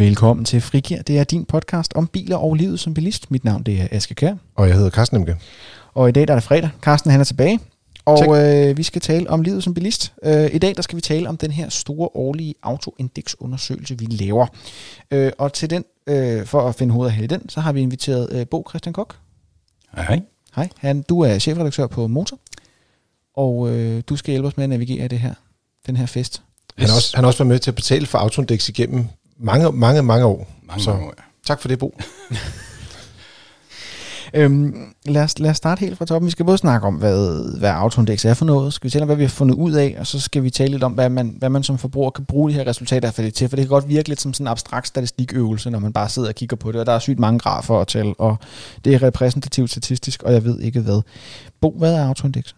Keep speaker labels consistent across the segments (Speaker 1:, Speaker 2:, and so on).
Speaker 1: Velkommen til Frigir. Det er din podcast om biler og livet som bilist. Mit navn det er Aske Kær.
Speaker 2: Og jeg hedder Carsten Emke.
Speaker 1: Og i dag der er det fredag. Carsten han er tilbage. Og øh, vi skal tale om livet som bilist. Øh, I dag der skal vi tale om den her store årlige autoindeksundersøgelse, vi laver. Øh, og til den, øh, for at finde hovedet af i den, så har vi inviteret øh, Bo Christian Kok.
Speaker 3: Hej, hej.
Speaker 1: Hej. Han, du er chefredaktør på Motor. Og øh, du skal hjælpe os med at navigere det her, den her fest.
Speaker 2: Han har, også, han har også været med til at betale for Autoindex igennem mange, mange, mange år.
Speaker 3: Mange
Speaker 2: Så
Speaker 3: mange år, ja.
Speaker 2: tak for det, Bo.
Speaker 1: Øhm, lad, os, lad os starte helt fra toppen. Vi skal både snakke om, hvad, hvad Autoindex er for noget. Skal vi tale om, hvad vi har fundet ud af, og så skal vi tale lidt om, hvad man, hvad man som forbruger kan bruge de her resultater for det til. For det kan godt virke lidt som sådan en abstrakt statistikøvelse, når man bare sidder og kigger på det, og der er sygt mange grafer at tælle, og det er repræsentativt statistisk, og jeg ved ikke hvad. Bo, hvad er Autoindex?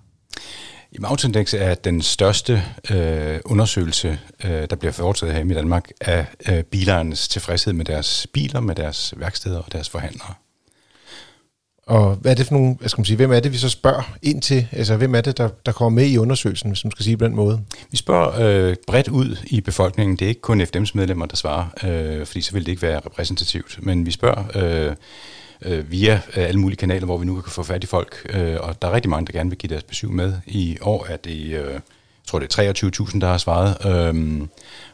Speaker 3: Jamen, Autoindex er den største øh, undersøgelse, øh, der bliver foretaget her i Danmark af øh, bilernes tilfredshed med deres biler, med deres værksteder og deres forhandlere.
Speaker 2: Og hvad er det for nogle, hvad skal man sige, hvem er det, vi så spørger ind til? Altså, hvem er det, der, der kommer med i undersøgelsen, hvis man skal sige på den måde?
Speaker 3: Vi spørger øh, bredt ud i befolkningen. Det er ikke kun FDM's medlemmer, der svarer, øh, fordi så vil det ikke være repræsentativt. Men vi spørger øh, øh, via øh, alle mulige kanaler, hvor vi nu kan få fat i folk. Øh, og der er rigtig mange, der gerne vil give deres besøg med. I år er det, øh, jeg tror det er 23.000, der har svaret. Øh,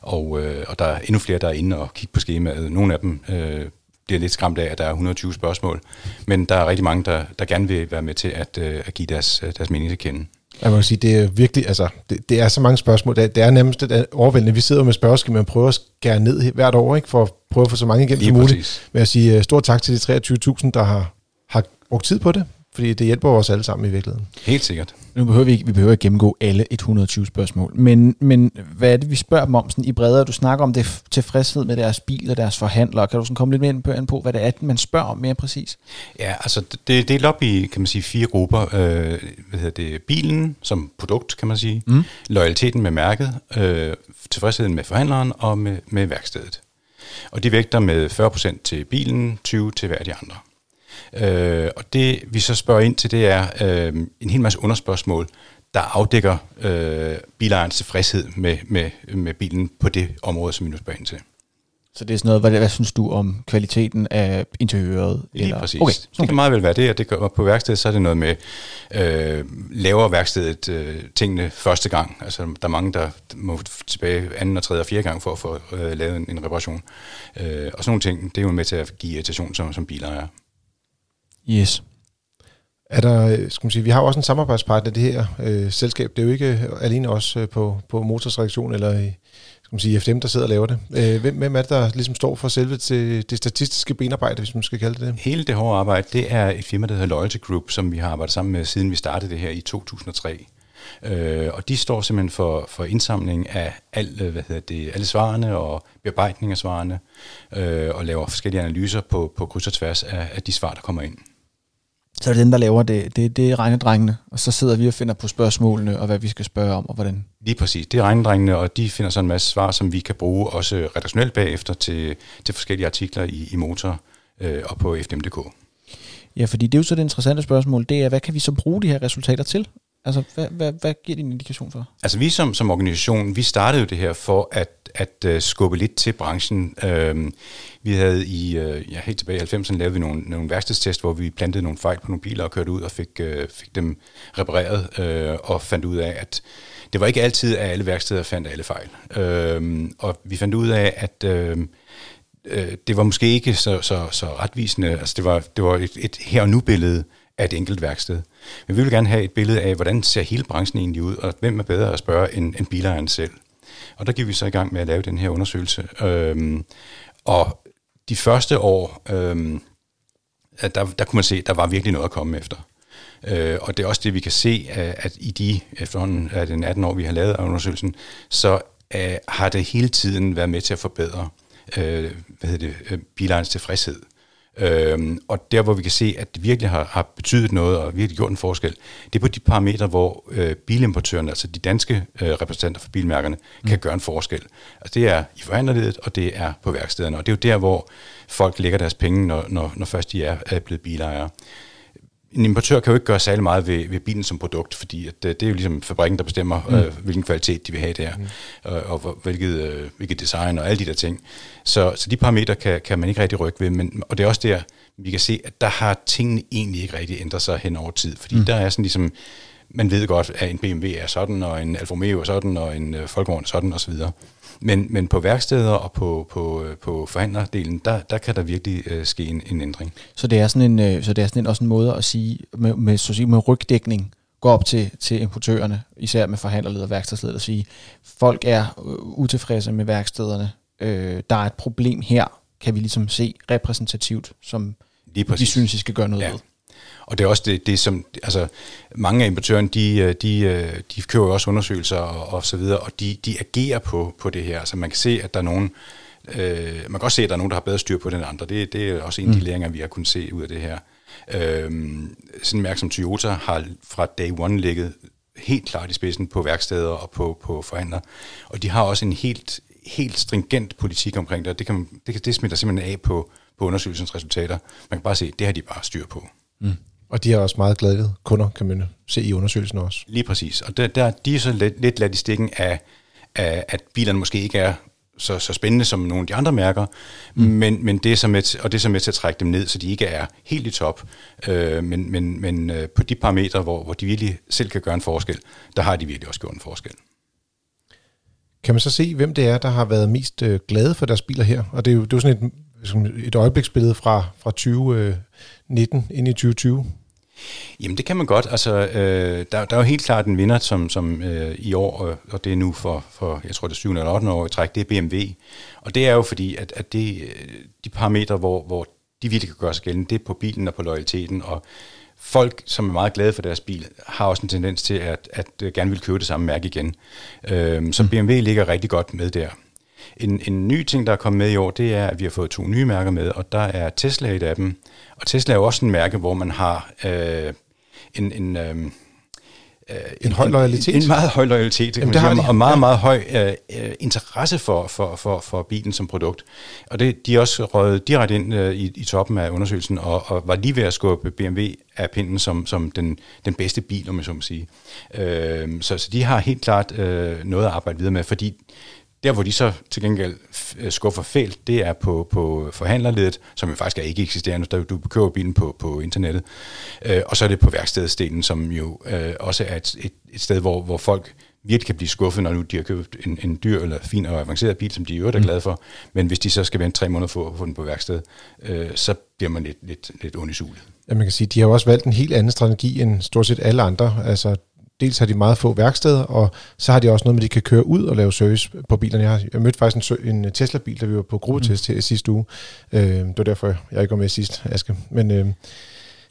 Speaker 3: og, øh, og der er endnu flere, der er inde og kigge på skemaet. Nogle af dem øh, bliver lidt skræmt af, at der er 120 spørgsmål. Men der er rigtig mange, der, der gerne vil være med til at, øh, at give deres, deres mening til kende.
Speaker 2: Jeg må sige, det er virkelig, altså, det, det er så mange spørgsmål. Det er, det er nærmest det er overvældende. Vi sidder med spørgeskemaer og prøver at skære ned hvert år, ikke, for at prøve at få så mange igennem
Speaker 3: Lige
Speaker 2: som muligt. Men jeg sige øh, stort tak til de 23.000, der har, har brugt tid på det, fordi det hjælper os alle sammen i virkeligheden.
Speaker 3: Helt sikkert.
Speaker 1: Nu behøver vi ikke, vi behøver ikke gennemgå alle 120 spørgsmål, men, men hvad er det, vi spørger dem om sådan i bredere? Du snakker om det tilfredshed med deres bil og deres forhandlere. Kan du sådan komme lidt mere ind på, på, hvad det er, man spørger om mere præcis?
Speaker 3: Ja, altså det, det er delt op i, kan man sige, fire grupper. Øh, hvad hedder det? Bilen som produkt, kan man sige.
Speaker 1: Mm.
Speaker 3: Loyaliteten med mærket, øh, tilfredsheden med forhandleren og med, med værkstedet. Og de vægter med 40% til bilen, 20% til hver de andre. Øh, og det vi så spørger ind til, det er øh, en hel masse underspørgsmål, der afdækker øh, bilejernes tilfredshed med, med, med bilen på det område, som vi nu spørger ind til.
Speaker 1: Så det er sådan noget, hvad, hvad synes du om kvaliteten af interiøret?
Speaker 3: Lige
Speaker 1: eller?
Speaker 3: præcis.
Speaker 1: Okay.
Speaker 3: Det kan meget vel være det, at det gør på værkstedet, så er det noget med, øh, laver værkstedet øh, tingene første gang. Altså, der er mange, der må tilbage anden og tredje og fjerde gang for at få øh, lavet en, en reparation. Øh, og sådan nogle ting, det er jo med til at give irritation som, som bilejer.
Speaker 1: Yes.
Speaker 2: Er der, øh, skal man sige, vi har jo også en samarbejdspartner, det her øh, selskab. Det er jo ikke alene os øh, på, på motorsredaktion eller i skal man sige, FDM, der sidder og laver det. Øh, hvem, hvem er det, der ligesom står for selve det, det statistiske benarbejde, hvis man skal kalde det det?
Speaker 3: Hele det hårde arbejde, det er et firma, der hedder Loyalty Group, som vi har arbejdet sammen med, siden vi startede det her i 2003. Øh, og de står simpelthen for, for indsamling af al, øh, hvad hedder det, alle svarene og bearbejdning af svarene, øh, og laver forskellige analyser på, på kryds og tværs af, af de svar, der kommer ind.
Speaker 1: Så er det den, der laver det. Det, det er regnedrengene, og så sidder vi og finder på spørgsmålene, og hvad vi skal spørge om, og hvordan.
Speaker 3: Lige præcis. Det er regnedrengene, og de finder så en masse svar, som vi kan bruge også redaktionelt bagefter til, til forskellige artikler i, i Motor øh, og på fdm.dk.
Speaker 1: Ja, fordi det er jo så det interessante spørgsmål, det er, hvad kan vi så bruge de her resultater til? Altså, hvad, hvad, hvad giver det en indikation for?
Speaker 3: Altså vi som, som organisation, vi startede jo det her for at, at uh, skubbe lidt til branchen. Uh, vi havde i, uh, ja, helt tilbage i 90'erne lavet vi nogle, nogle værkstedstest, hvor vi plantede nogle fejl på nogle biler og kørte ud og fik, uh, fik dem repareret uh, og fandt ud af, at det var ikke altid, at alle værksteder fandt alle fejl. Uh, og vi fandt ud af, at uh, det var måske ikke så, så, så retvisende. Altså det var, det var et, et her og nu billede af et enkelt værksted. Men vi vil gerne have et billede af, hvordan ser hele branchen egentlig ud, og hvem er bedre at spørge end, end bilejeren selv. Og der gik vi så i gang med at lave den her undersøgelse. Øhm, og de første år, øhm, der, der kunne man se, at der var virkelig noget at komme efter. Øh, og det er også det, vi kan se, øh, at i de efterhånden af den 18 år, vi har lavet af undersøgelsen, så øh, har det hele tiden været med til at forbedre øh, hvad hedder det, øh, bilejernes tilfredshed. Øhm, og der, hvor vi kan se, at det virkelig har, har betydet noget og virkelig gjort en forskel, det er på de parametre, hvor øh, bilimportørerne, altså de danske øh, repræsentanter for bilmærkerne, mm. kan gøre en forskel. Altså det er i forhandlerledet, og det er på værkstederne. Og det er jo der, hvor folk lægger deres penge, når, når, når først de er, er blevet bilejere. En importør kan jo ikke gøre særlig meget ved, ved bilen som produkt, fordi at, øh, det er jo ligesom fabrikken, der bestemmer, mm. øh, hvilken kvalitet de vil have der, mm. og, og hvilket, øh, hvilket design og alle de der ting. Så, så de parametre kan, kan man ikke rigtig rykke ved, men, og det er også der, vi kan se, at der har tingene egentlig ikke rigtig ændret sig hen over tid, fordi mm. der er sådan ligesom, man ved godt, at en BMW er sådan, og en Alfa Romeo er sådan, og en uh, Volkswagen er sådan, osv. Men, men på værksteder og på, på, øh, på forhandlerdelen, der, der kan der virkelig uh, ske en, en ændring.
Speaker 1: Så det er sådan en, uh, så det er sådan en, også en måde at sige, med, med, så at sige, med rygdækning, gå op til, til importørerne, især med forhandlerleder og værkstedsleder, og sige, folk er utilfredse med værkstederne, øh, der er et problem her, kan vi ligesom se repræsentativt, som vi synes, I skal gøre noget ja. ved.
Speaker 3: Og det er også det, det som, altså mange af importørerne, de, øh, de, øh, de kører jo også undersøgelser og, og så videre, og de, de agerer på, på det her. Så man kan se, at der er nogen, øh, man kan også se, at der er nogen, der har bedre styr på den andre. Det, det er også en af de mm. læringer, vi har kunnet se ud af det her. Øh, sådan en mærke som Toyota har fra day one ligget helt klart i spidsen på værksteder og på, på forhandlere. Og de har også en helt, helt stringent politik omkring det. Det, kan, det, det smitter simpelthen af på, på undersøgelsens resultater. Man kan bare se, det har de bare styr på. Mm.
Speaker 2: Og de er også meget glade kunder, kan man se i undersøgelsen også.
Speaker 3: Lige præcis. Og der, der, de er så lidt, lidt ladt i stikken af, af, at bilerne måske ikke er så, så spændende som nogle af de andre mærker, mm. men, men det er så med, og det er så med til at trække dem ned, så de ikke er helt i top. Øh, men men, men øh, på de parametre, hvor, hvor de virkelig selv kan gøre en forskel, der har de virkelig også gjort en forskel.
Speaker 2: Kan man så se, hvem det er, der har været mest øh, glade for deres biler her? Og det er jo, det er jo sådan et, et øjebliksbillede fra, fra 2019 øh, ind i 2020.
Speaker 3: Jamen det kan man godt. Altså, øh, der, der er jo helt klart en vinder, som, som øh, i år, og det er nu for, for jeg tror det er 7 eller 8 år i træk, det er BMW. Og det er jo fordi, at, at det, de parametre, hvor, hvor de virkelig kan gøre sig gældende, det er på bilen og på loyaliteten, og folk, som er meget glade for deres bil, har også en tendens til at, at, at gerne vil købe det samme mærke igen. Øh, så BMW ligger rigtig godt med der. En, en ny ting, der er kommet med i år, det er, at vi har fået to nye mærker med, og der er Tesla et af dem. Og Tesla er jo også en mærke, hvor man har øh, en... en øh,
Speaker 2: en, en høj loyalitet?
Speaker 3: En, en meget høj loyalitet, Jamen, det har de. og meget, meget høj øh, øh, interesse for, for, for, for bilen som produkt. Og det, de er også røget direkte ind øh, i, i toppen af undersøgelsen, og, og var lige ved at skubbe BMW af pinden som, som den, den bedste bil, om jeg så må sige. Øh, så, så de har helt klart øh, noget at arbejde videre med, fordi der, hvor de så til gengæld øh, skuffer fælt, det er på, på forhandlerledet, som jo faktisk er ikke eksisterende, da du køber bilen på, på internettet. Øh, og så er det på værkstedsdelen, som jo øh, også er et, et, et sted, hvor, hvor folk virkelig kan blive skuffet, når nu de har købt en, en dyr eller fin og avanceret bil, som de i øvrigt er mm. glade for. Men hvis de så skal vente tre måneder for at få den på værksted, øh, så bliver man lidt, lidt, lidt ond i sulet.
Speaker 2: Ja, man kan sige, de har jo også valgt en helt anden strategi end stort set alle andre. Altså, dels har de meget få værksteder, og så har de også noget med, at de kan køre ud og lave service på bilerne. Jeg, har, jeg mødte faktisk en, en Tesla-bil, da vi var på gruppetest mm. her sidste uge. Øh, det var derfor, jeg ikke var med sidst, Aske. Men, øh,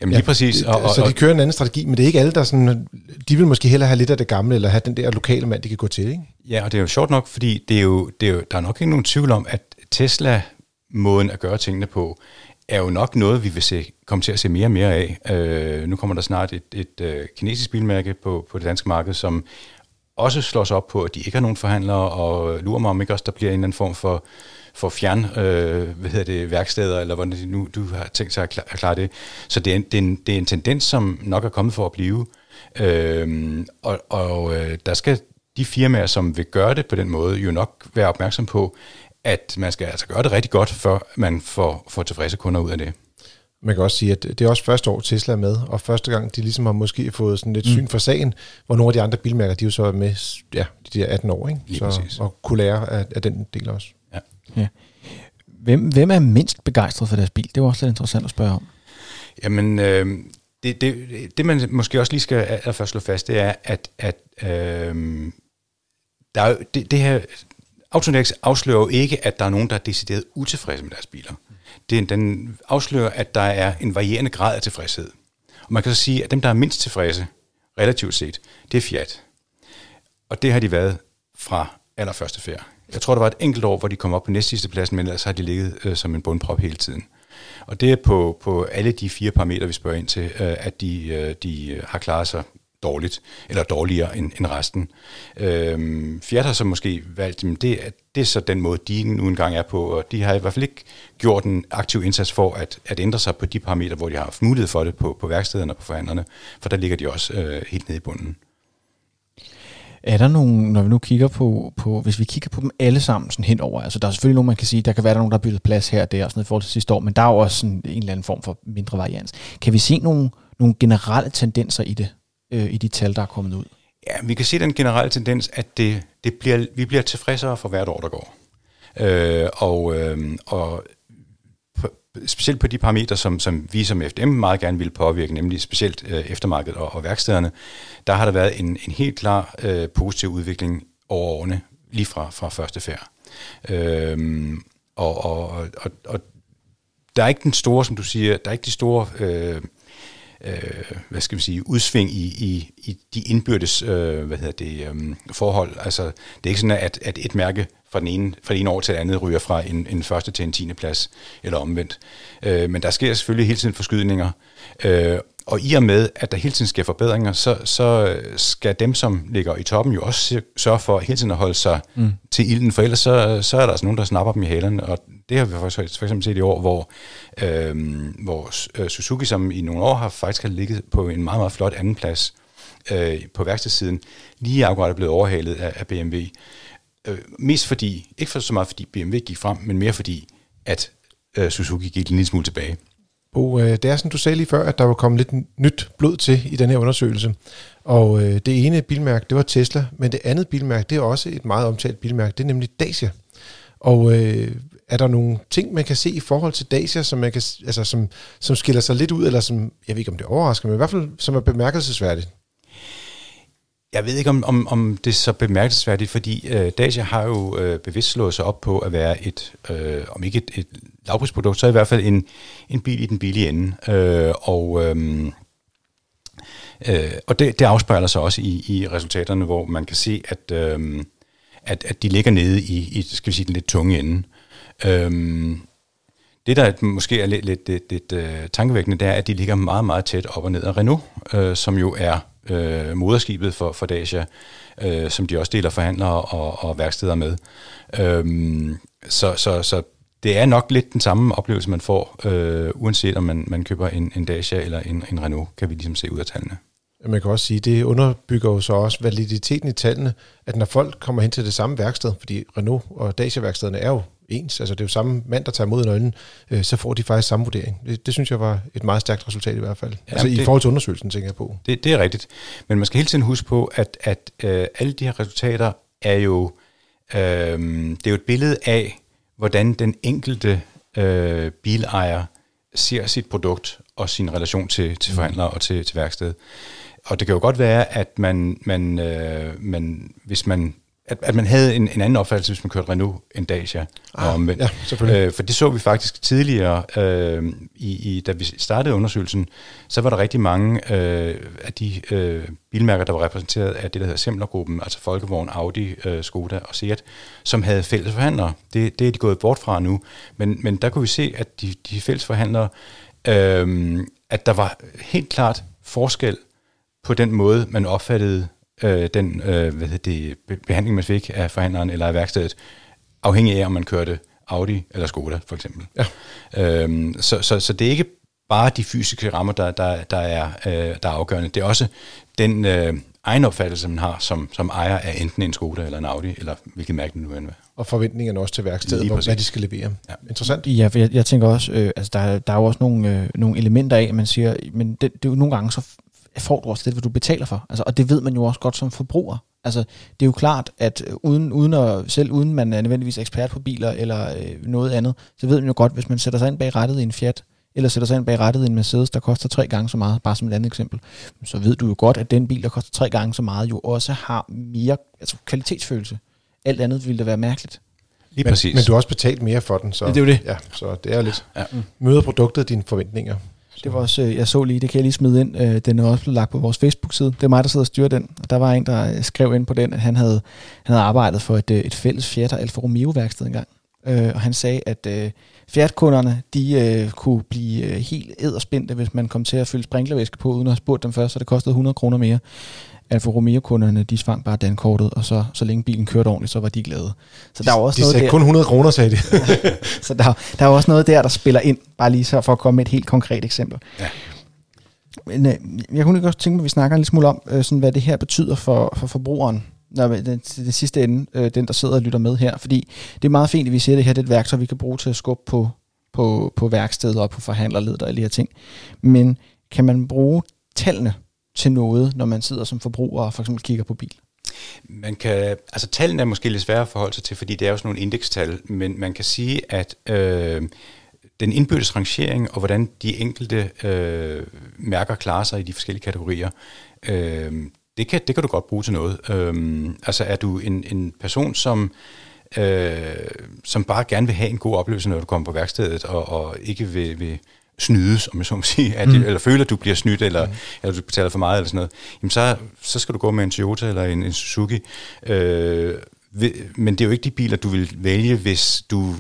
Speaker 3: Jamen lige ja, præcis.
Speaker 2: Og, og, så de kører en anden strategi, men det er ikke alle, der sådan, de vil måske hellere have lidt af det gamle, eller have den der lokale mand, de kan gå til, ikke?
Speaker 3: Ja, og det er jo sjovt nok, fordi det er jo, det er jo, der er nok ikke nogen tvivl om, at Tesla måden at gøre tingene på, er jo nok noget, vi vil se, komme til at se mere og mere af. Øh, nu kommer der snart et, et øh, kinesisk bilmærke på, på det danske marked, som også slår sig op på, at de ikke har nogen forhandlere, og lurer mig om ikke også, der bliver en eller anden form for, for fjern, øh, hvad hedder det, værksteder, eller hvordan det nu, du har tænkt sig at klare, at klare det. Så det er, en, det, er en, det er en tendens, som nok er kommet for at blive. Øh, og og øh, der skal de firmaer, som vil gøre det på den måde, jo nok være opmærksom på, at man skal altså gøre det rigtig godt, før man får, får tilfredse kunder ud af det.
Speaker 2: Man kan også sige, at det er også første år Tesla er med, og første gang de ligesom har måske fået sådan lidt mm. syn for sagen, hvor nogle af de andre bilmærker, de er jo så med ja, de der 18 år, ikke? Lige så, og kunne lære af, af den del også. Ja. ja.
Speaker 1: Hvem, hvem er mindst begejstret for deres bil? Det var også lidt interessant at spørge om.
Speaker 3: Jamen, øh, det, det, det man måske også lige skal først slå fast, det er, at, at øh, der er, det, det her Autonex afslører jo ikke, at der er nogen, der er decideret utilfredse med deres biler. Det, den afslører, at der er en varierende grad af tilfredshed. Og man kan så sige, at dem, der er mindst tilfredse, relativt set, det er Fiat. Og det har de været fra allerførste færd. Jeg tror, der var et enkelt år, hvor de kom op på næstsidste pladsen, men ellers har de ligget øh, som en bundprop hele tiden. Og det er på, på alle de fire parametre, vi spørger ind til, øh, at de, øh, de har klaret sig dårligt, eller dårligere end, end resten. Øhm, Fiat har så måske valgt, at det, det er så den måde, de nu engang er på, og de har i hvert fald ikke gjort en aktiv indsats for at, at ændre sig på de parametre, hvor de har haft mulighed for det på, på værkstederne og på forhandlerne, for der ligger de også øh, helt nede i bunden.
Speaker 1: Er der nogen, når vi nu kigger på, på, hvis vi kigger på dem alle sammen sådan henover, altså der er selvfølgelig nogen, man kan sige, der kan være der nogen, der har byttet plads her og der og sådan noget i forhold til sidste år, men der er jo også sådan en eller anden form for mindre varians. Kan vi se nogle, nogle generelle tendenser i det, øh, i de tal, der er kommet ud?
Speaker 3: Ja, vi kan se den generelle tendens, at det, det bliver, vi bliver tilfredsere for hvert år, der går. Øh, og, øh, og specielt på de parametre, som, som vi som FDM meget gerne vil påvirke, nemlig specielt øh, eftermarkedet og, og værkstederne, der har der været en, en helt klar øh, positiv udvikling over årene, lige fra, fra første færd. Øh, og, og, og, og der er ikke den store, som du siger, der er ikke de store øh, øh, hvad skal vi sige, udsving i, i, i de indbyrdes øh, hvad hedder det, øh, forhold. Altså, det er ikke sådan, at, at et mærke fra den ene, fra den ene år til det andet ryger fra en, en første til en tiende plads, eller omvendt. Øh, men der sker selvfølgelig hele tiden forskydninger, øh, og i og med, at der hele tiden sker forbedringer, så, så skal dem, som ligger i toppen, jo også sørge for hele tiden at holde sig mm. til ilden, for ellers så, så er der altså nogen, der snapper dem i halerne, og det har vi for, for eksempel set i år, hvor, øhm, øh, hvor Suzuki, som i nogle år har faktisk har ligget på en meget, meget flot anden plads øh, på værkstedssiden, lige akkurat er blevet overhalet af, af BMW. Øh, mest fordi, ikke for så meget fordi BMW gik frem, men mere fordi, at øh, Suzuki gik en lille smule tilbage.
Speaker 2: Bo, øh, det er som du sagde lige før, at der var kommet lidt nyt blod til i den her undersøgelse. Og øh, det ene bilmærke, det var Tesla, men det andet bilmærke, det er også et meget omtalt bilmærke, det er nemlig Dacia. Og øh, er der nogle ting, man kan se i forhold til Dacia, som, man kan, altså, som, som skiller sig lidt ud, eller som, jeg ved ikke om det overrasker, men i hvert fald som er bemærkelsesværdigt?
Speaker 3: Jeg ved ikke, om, om, om det er så bemærkelsesværdigt, fordi øh, Dacia har jo øh, bevidst slået sig op på at være et, øh, om ikke et, et lavprisprodukt, så i hvert fald en, en bil i den billige ende. Øh, og øh, øh, og det, det afspejler sig også i, i resultaterne, hvor man kan se, at, øh, at, at de ligger nede i, i skal vi sige, den lidt tunge ende. Øh, Øhm, det, der måske er lidt, lidt, lidt, lidt uh, tankevækkende, det er, at de ligger meget, meget tæt op og ned af Renault, øh, som jo er øh, moderskibet for, for Dacia, øh, som de også deler forhandlere og, og værksteder med. Øhm, så, så, så det er nok lidt den samme oplevelse, man får, øh, uanset om man, man køber en, en Dacia eller en, en Renault, kan vi ligesom se ud af tallene.
Speaker 2: Man kan også sige, det underbygger jo så også validiteten i tallene, at når folk kommer hen til det samme værksted, fordi Renault og Dacia-værkstederne er jo ens, altså det er jo samme mand, der tager mod nøglen, øh, så får de faktisk samme vurdering. Det, det synes jeg var et meget stærkt resultat i hvert fald. Ja, altså det, i forhold til undersøgelsen, tænker jeg på.
Speaker 3: Det, det er rigtigt. Men man skal hele tiden huske på, at, at øh, alle de her resultater er jo, øh, det er jo et billede af, hvordan den enkelte øh, bilejer ser sit produkt og sin relation til, til mm. forhandlere og til, til værksted. Og det kan jo godt være, at man, man, øh, man hvis man at, at man havde en, en anden opfattelse, hvis man kørte Renault end Dacia.
Speaker 2: Ah, om, ja, selvfølgelig.
Speaker 3: Øh, for det så vi faktisk tidligere, øh, i, i, da vi startede undersøgelsen, så var der rigtig mange øh, af de øh, bilmærker, der var repræsenteret af det, der hedder Semlergruppen, altså Folkevogn, Audi, øh, Skoda og Seat, som havde fælles forhandlere. Det, det er de gået bort fra nu. Men, men der kunne vi se, at de, de fælles forhandlere, øh, at der var helt klart forskel på den måde, man opfattede øh, den øh, hvad det, behandling, man fik af forhandleren eller af værkstedet, afhængig af, om man kørte Audi eller Skoda, for eksempel. Ja. Øhm, så, så, så det er ikke bare de fysiske rammer, der, der, der, er, øh, der er afgørende. Det er også den øh, egen opfattelse, man har som, som ejer af enten en Skoda eller en Audi, eller hvilket mærke det nu end
Speaker 2: Og forventningerne også til værkstedet, hvor, hvad de skal levere. Ja. Interessant.
Speaker 1: Ja, for jeg, jeg tænker også, øh, altså der, der er jo også nogle, øh, nogle elementer af, at man siger, men det, det er jo nogle gange så får du også det, hvad du betaler for. Altså, og det ved man jo også godt som forbruger. Altså, det er jo klart, at uden, uden at, selv uden man er nødvendigvis ekspert på biler eller øh, noget andet, så ved man jo godt, hvis man sætter sig ind bag rettet i en Fiat, eller sætter sig ind bag rettet i en Mercedes, der koster tre gange så meget, bare som et andet eksempel, så ved du jo godt, at den bil, der koster tre gange så meget, jo også har mere altså kvalitetsfølelse. Alt andet ville da være mærkeligt.
Speaker 2: Lige men, præcis. Men du har også betalt mere for den, så,
Speaker 1: ja, det er jo det.
Speaker 2: Ja, så det er lidt. Ja. Møder produktet dine forventninger.
Speaker 1: Det var også, øh, jeg så lige, det kan jeg lige smide ind, øh, den er også blevet lagt på vores Facebook-side. Det er mig, der sidder og styrer den. Og der var en, der øh, skrev ind på den, at han havde, han havde arbejdet for et, et fælles Fiat og Alfa Romeo-værksted engang. Og han sagde, at Fiat-kunderne, de kunne blive helt æderspændte, hvis man kom til at fylde sprinklervæske på, uden at have spurgt dem først, så det kostede 100 kroner mere. Alfa Romeo-kunderne, de svang bare dankortet, og så, så længe bilen kørte ordentligt, så var de glade. Så der er også
Speaker 2: de
Speaker 1: noget
Speaker 2: sagde
Speaker 1: der,
Speaker 2: kun 100 kroner, sagde de.
Speaker 1: så der, der er også noget der, der spiller ind, bare lige så for at komme med et helt konkret eksempel.
Speaker 3: Ja.
Speaker 1: Men øh, jeg kunne godt tænke mig, at vi snakker en lille smule om, øh, sådan, hvad det her betyder for, for forbrugeren. Når det, det sidste ende, øh, den der sidder og lytter med her. Fordi det er meget fint, at vi siger, at det her det er et værktøj, vi kan bruge til at skubbe på, på, på værkstedet og på forhandlerledet og alle de her ting. Men kan man bruge tallene til noget, når man sidder som forbruger og for eksempel kigger på bil?
Speaker 3: Man kan, altså tallene er måske lidt svære at forholde sig til, fordi det er jo sådan nogle indekstal, men man kan sige, at øh, den indbyrdes rangering og hvordan de enkelte øh, mærker klarer sig i de forskellige kategorier, øh, det, kan, det kan du godt bruge til noget. Øh, altså er du en, en person, som øh, som bare gerne vil have en god oplevelse, når du kommer på værkstedet, og, og ikke vil, vil snydes, om jeg så må sige, at, mm. eller føler, at du bliver snydt, eller, mm. eller du betaler for meget, eller sådan noget, jamen så, så skal du gå med en Toyota eller en, en Suzuki. Øh, men det er jo ikke de biler, du vil vælge, hvis du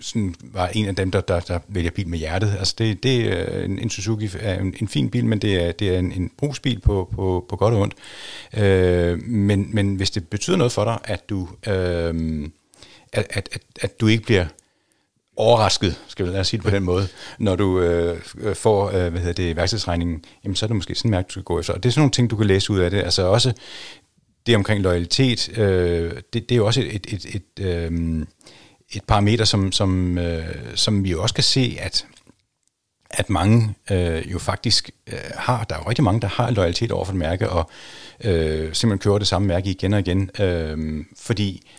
Speaker 3: sådan var en af dem, der, der, der vælger bil med hjertet. Altså det, det er en, en Suzuki er en, en fin bil, men det er, det er en, en brugsbil på, på, på godt og ondt. Øh, men, men hvis det betyder noget for dig, at du, øh, at, at, at, at du ikke bliver overrasket, skal vi lade sige det på den måde, når du øh, får øh, hvad hedder det, værkstedsregningen, jamen så er det måske sådan mærke, du skal gå efter. Og det er sådan nogle ting, du kan læse ud af det. Altså også det omkring loyalitet, øh, det, det er jo også et, et, et, et, øh, et parameter, som, som, øh, som vi jo også kan se, at at mange øh, jo faktisk øh, har, der er jo rigtig mange, der har loyalitet over for et mærke, og øh, simpelthen kører det samme mærke igen og igen, øh, fordi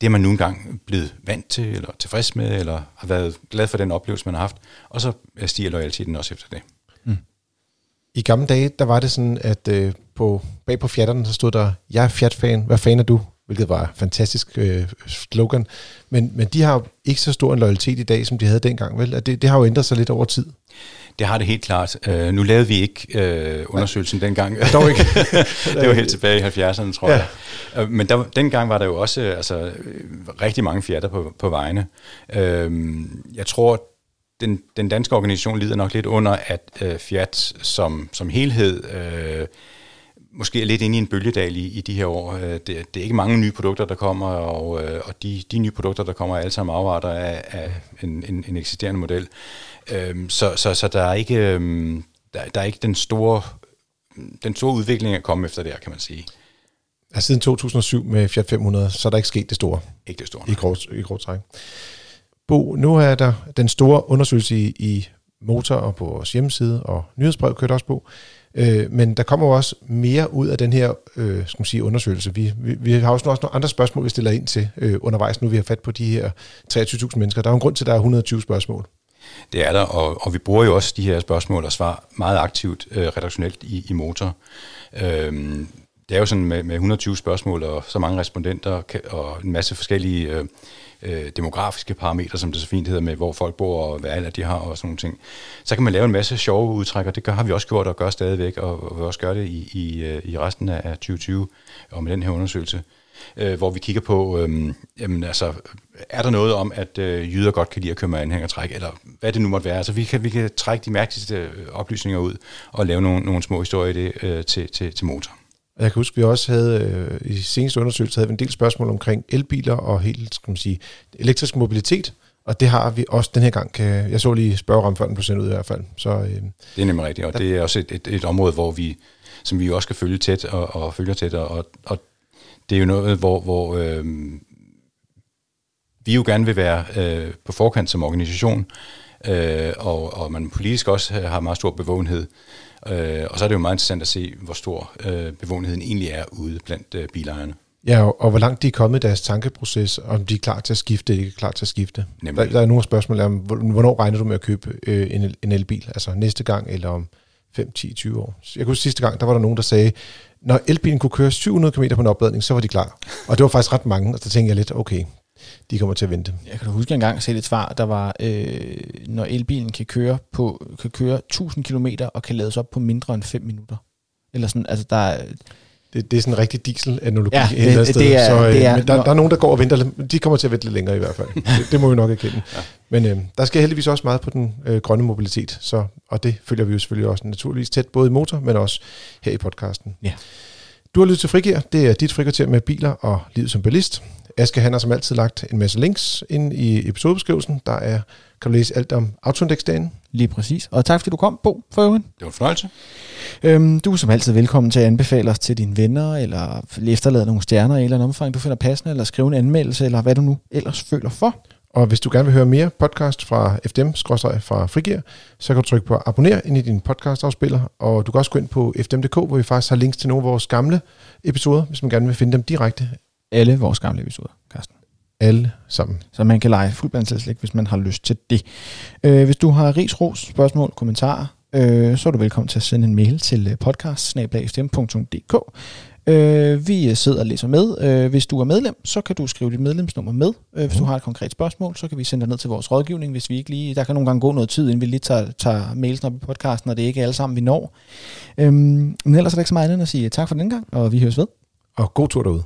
Speaker 3: det er man nu engang blevet vant til, eller tilfreds med, eller har været glad for den oplevelse, man har haft, og så øh, stiger loyaliteten også efter det. Mm.
Speaker 2: I gamle dage, der var det sådan, at øh, på, bag på fjatterne, så stod der, jeg er fjatfan, hvad fan er du? Hvilket var et fantastisk øh, slogan. Men, men de har ikke så stor en loyalitet i dag, som de havde dengang, vel? Det, det har jo ændret sig lidt over tid.
Speaker 3: Det har det helt klart. Uh, nu lavede vi ikke uh, undersøgelsen Nej. dengang. Dog ikke. det var helt tilbage i 70'erne, tror ja. jeg. Uh, men der, dengang var der jo også altså, rigtig mange fjerter på, på vejene. Uh, jeg tror, den, den danske organisation lider nok lidt under, at uh, Fiat som, som helhed... Uh, måske er lidt inde i en bølgedal i, i de her år. Det, det er ikke mange nye produkter, der kommer, og, og de, de nye produkter, der kommer, er alle sammen afretter af, af en, en, en eksisterende model. Øhm, så, så, så der er ikke øhm, der, der er ikke den store den store udvikling at komme efter der, kan man sige.
Speaker 2: Altså siden 2007 med Fiat 500, så er der ikke sket det store.
Speaker 3: Ikke det store.
Speaker 2: I grov, i grov træk. Bo, nu er der den store undersøgelse i, i motor og på vores hjemmeside, og nyhedsbrev kørt også på. Øh, men der kommer jo også mere ud af den her øh, skal man sige, undersøgelse. Vi, vi, vi har også nogle andre spørgsmål, vi stiller ind til øh, undervejs, nu vi har fat på de her 23.000 mennesker. Der er jo en grund til, at der er 120 spørgsmål.
Speaker 3: Det er der, og, og vi bruger jo også de her spørgsmål og svar meget aktivt øh, redaktionelt i, i Motor. Øhm, det er jo sådan med, med 120 spørgsmål og så mange respondenter og en masse forskellige øh, øh, demografiske parametre, som det så fint hedder med, hvor folk bor og hvad alder de har og sådan nogle ting. Så kan man lave en masse sjove udtræk, og det gør, har vi også gjort og gør stadigvæk, og, og vi også gør det i, i, øh, i resten af 2020 og med den her undersøgelse øh, hvor vi kigger på, øh, jamen, altså, er der noget om, at øh, jyder godt kan lide at køre med anhængertræk, eller hvad det nu måtte være. Altså, vi kan, vi kan trække de mærkeligste øh, oplysninger ud og lave nogle, nogle små historier i det øh, til, til, til motor.
Speaker 2: Jeg kan huske, at vi også havde øh, i seneste undersøgelse havde vi en del spørgsmål omkring elbiler og helt, skal man sige, elektrisk mobilitet. Og det har vi også den her gang. Kan, jeg så lige spørge før den blev sendt ud i hvert fald. Så, øh,
Speaker 3: det er nemlig rigtigt, og det er også et, et, et område, hvor vi, som vi også skal følge tæt og, og følger tæt, og, og det er jo noget, hvor, hvor øh, vi jo gerne vil være øh, på forkant som organisation, øh, og, og man politisk også har meget stor bevågenhed. Øh, og så er det jo meget interessant at se, hvor stor øh, bevågenheden egentlig er ude blandt øh, bilejerne.
Speaker 2: Ja, og, og hvor langt de er kommet i deres tankeproces, om de er klar til at skifte eller ikke er klar til at skifte. Der, der er nogle spørgsmål om, hvornår regner du med at købe øh, en, en elbil? Altså næste gang, eller om 5, 10, 20 år? Jeg kunne sidste gang, der var der nogen, der sagde, når elbilen kunne køre 700 km på en opladning, så var de klar. Og det var faktisk ret mange, og så tænkte jeg lidt, okay, de kommer til at vente.
Speaker 1: Jeg kan da huske en gang at se et svar, der var, øh, når elbilen kan køre, på, kan køre 1000 km og kan lades op på mindre end 5 minutter. Eller sådan, altså der er,
Speaker 2: det, det er sådan en rigtig diesel-analogi.
Speaker 1: Ja,
Speaker 2: et eller andet
Speaker 1: det-
Speaker 2: sted.
Speaker 1: det er-
Speaker 2: så, øh,
Speaker 1: det er-
Speaker 2: men der,
Speaker 1: når-
Speaker 2: der er nogen, der går og venter. De kommer til at vente lidt længere i hvert fald. det, det må vi nok erkende. Ja. Men øh, der skal heldigvis også meget på den øh, grønne mobilitet, så, og det følger vi jo selvfølgelig også naturligvis tæt, både i motor, men også her i podcasten.
Speaker 1: Ja.
Speaker 2: Du har lyttet til Frigir. Det er dit frikvarter med biler og livet som ballist. Aske han har som altid lagt en masse links ind i episodebeskrivelsen. Der er, kan du læse alt om Autoindex-dagen.
Speaker 1: Lige præcis. Og tak fordi du kom, Bo, for øvrigt.
Speaker 3: Det var en fornøjelse.
Speaker 1: Øhm, du er som altid velkommen til at anbefale os til dine venner, eller efterlade nogle stjerner i en eller anden omfang, du finder passende, eller skrive en anmeldelse, eller hvad du nu ellers føler for.
Speaker 2: Og hvis du gerne vil høre mere podcast fra FDM-fra Frigir, så kan du trykke på abonner ind i din podcastafspiller, og du kan også gå ind på fdm.dk, hvor vi faktisk har links til nogle af vores gamle episoder, hvis man gerne vil finde dem direkte.
Speaker 1: Alle vores gamle episoder, Carsten.
Speaker 2: Alle sammen.
Speaker 1: Så man kan lege fuldblandslæg, hvis man har lyst til det. Øh, hvis du har ris, ros, spørgsmål, kommentarer, øh, så er du velkommen til at sende en mail til podcast Øh, vi sidder og læser med. Øh, hvis du er medlem, så kan du skrive dit medlemsnummer med. Øh, hvis du har et konkret spørgsmål, så kan vi sende dig ned til vores rådgivning, hvis vi ikke lige... Der kan nogle gange gå noget tid, inden vi lige tager, tager mailsen op i podcasten, og det er ikke alle sammen, vi når. Øhm, men ellers er der ikke så meget andet end at sige tak for den gang, og vi høres ved.
Speaker 2: Og god tur derude.